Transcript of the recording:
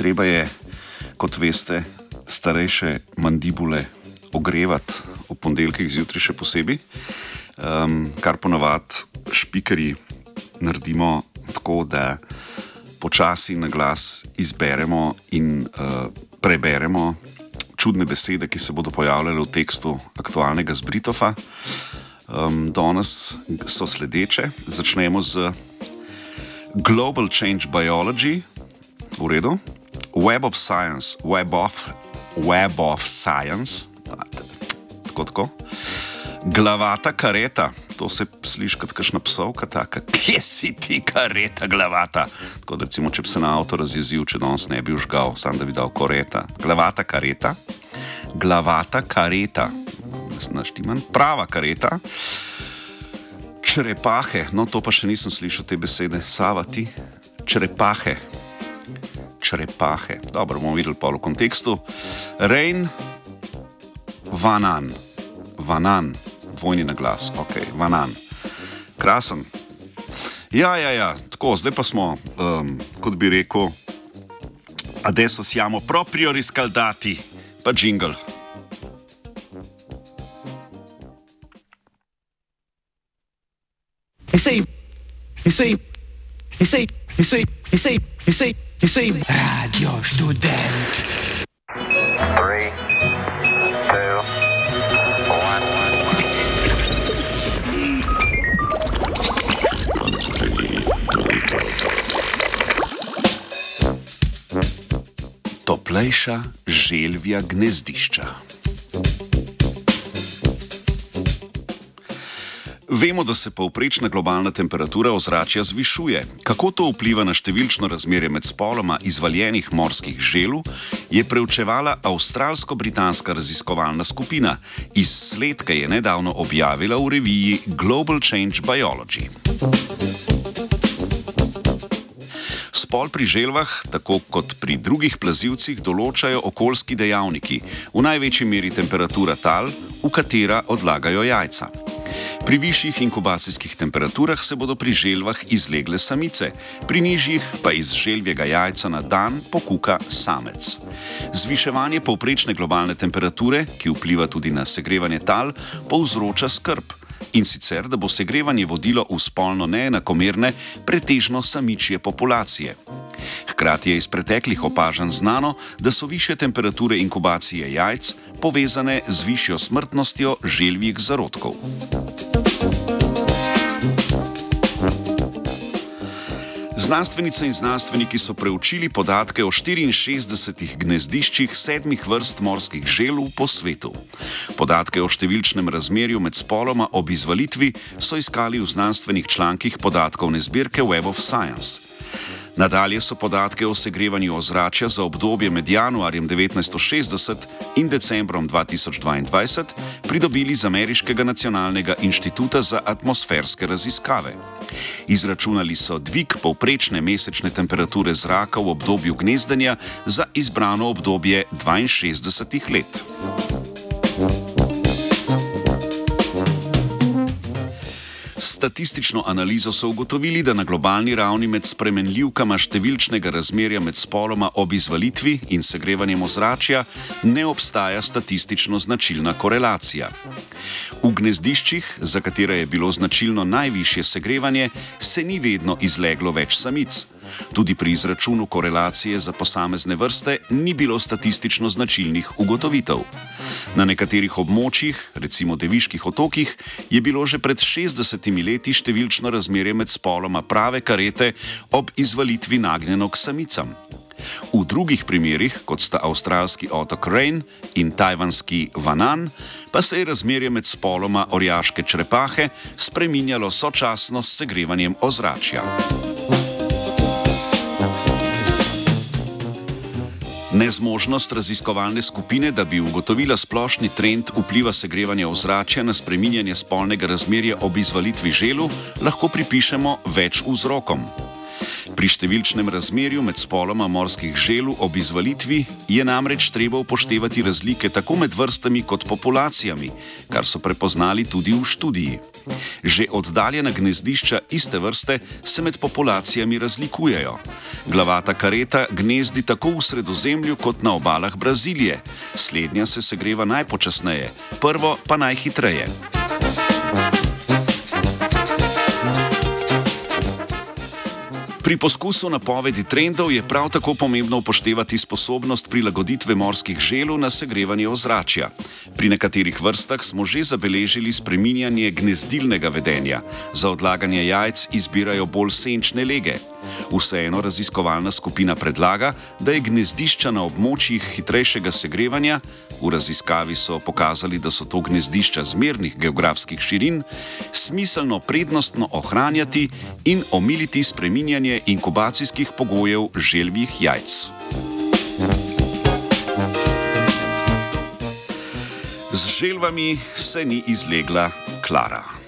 treba je, kot veste, starejše mandibule ogrevati v ponedeljkih zjutraj še posebej, um, kar ponavadi špikeri naredimo tako, da počasi na glas izberemo in uh, preberemo čudne besede, ki se bodo pojavljale v tekstu aktualnega Zbritofa. Um, danes so sledeče. Začnemo z Global Change Biology, v redu, Web of Science, Web of, Web of Science, tako tako. Glavata kareta, to se sliši kot kakšna psovka, taka, kje si ti kareta, glavata. Tako da recimo, če bi se na avto razjezil, če danes ne bi užgal, sam da bi dal koreta. Glavata kareta, glavata kareta, naštiman, prava kareta. Črepahe, no to pa še nisem slišal te besede, savati, črepahe. Črepahe. Dobro, bomo videli pa v kontekstu. Rein, vanan, vanan dvojni na glas, ok, vanan. Krasen. Ja, ja, ja, tako, zdaj pa smo, um, kot bi rekel, adesso siamo proprio riscaldati, pa jingle. Sei, sei, sei, sei, sei, sei, sei, Radio Student. Three, two, one. Toplejša želvja gnezdišča. Vemo, da se povprečna globalna temperatura ozračja zvišuje. Kako to vpliva na številčno razmerje med spoloma izvaljenih morskih želv, je preučevala avstralsko-britanska raziskovalna skupina. Izsledke je nedavno objavila v reviji Global Change Biology. Spol pri želvah, tako kot pri drugih plazilcih, določajo okoljski dejavniki, v največji meri temperatura tal, v katera odlagajo jajca. Pri višjih inkubacijskih temperaturah se bodo pri želvah izlegle samice, pri nižjih pa iz želvjega jajca na dan pokuka samec. Zviševanje povprečne globalne temperature, ki vpliva tudi na segrevanje tal, povzroča skrb. In sicer, da bo segrevanje vodilo v spolno neenakomerne, pretežno samičje populacije. Hkrati je iz preteklih opažanj znano, da so više temperature inkubacije jajc povezane z višjo smrtnostjo želvjih zarodkov. Znanstvenice in znanstveniki so preučili podatke o 64 gnezdiščih sedmih vrst morskih želv po svetu. Podatke o številčnem razmerju med spoloma ob izvalitvi so iskali v znanstvenih člankih podatkovne zbirke Web of Science. Nadalje so podatke o segrevanju ozračja za obdobje med januarjem 1960 in decembrom 2022 pridobili z Ameriškega nacionalnega inštituta za atmosferske raziskave. Izračunali so dvig povprečne mesečne temperature zraka v obdobju gnezdenja za izbrano obdobje 62 let. Statistično analizo so ugotovili, da na globalni ravni med spremenljivkama številčnega razmerja med spoloma ob izvalitvi in segrevanjem ozračja ne obstaja statistično značilna korelacija. V gnezdiščih, za katere je bilo značilno najvišje segrevanje, se ni vedno izleglo več samic. Tudi pri izračunu korelacije za posamezne vrste ni bilo statistično značilnih ugotovitev. Na nekaterih območjih, recimo Deviških otokih, je bilo že pred 60 leti številčno razmerje med spoloma prave karete ob izvalitvi nagnjeno k samicam. V drugih primerih, kot sta avstralski otok Rain in tajvanski Vanan, pa se je razmerje med spoloma orjaške črepahe spreminjalo sočasno s segrevanjem ozračja. Nezmožnost raziskovalne skupine, da bi ugotovila splošni trend vpliva segrevanja ozračja na spreminjanje spolnega razmerja ob izvalitvi želu, lahko pripišemo več vzrokom. Pri številčnem razmerju med spoloma morskih želv ob izvalitvi je namreč treba upoštevati razlike tako med vrstami kot populacijami, kar so prepoznali tudi v študiji. Že oddaljena gnezdišča iste vrste se med populacijami razlikujejo. Glavata kareta gnezdi tako v sredozemlju kot na obalah Brazilije. Slednja se segreva najpočasneje, prvo pa najhitreje. Pri poskusu napovedi trendov je prav tako pomembno upoštevati sposobnost prilagoditve morskih želv na segrevanje ozračja. Pri nekaterih vrstah smo že zabeležili spreminjanje gnezdilnega vedenja. Za odlaganje jajc izbirajo bolj senčne lege. Vseeno raziskovalna skupina predlaga, da je gnezdišča na območjih hitrejšega segrevanja, v raziskavi so pokazali, da so to gnezdišča zmernih geografskih širin, smiselno prednostno ohranjati in omiliti spreminjanje inkubacijskih pogojev želvih jajc. Z želvami se ni izlegla Klara.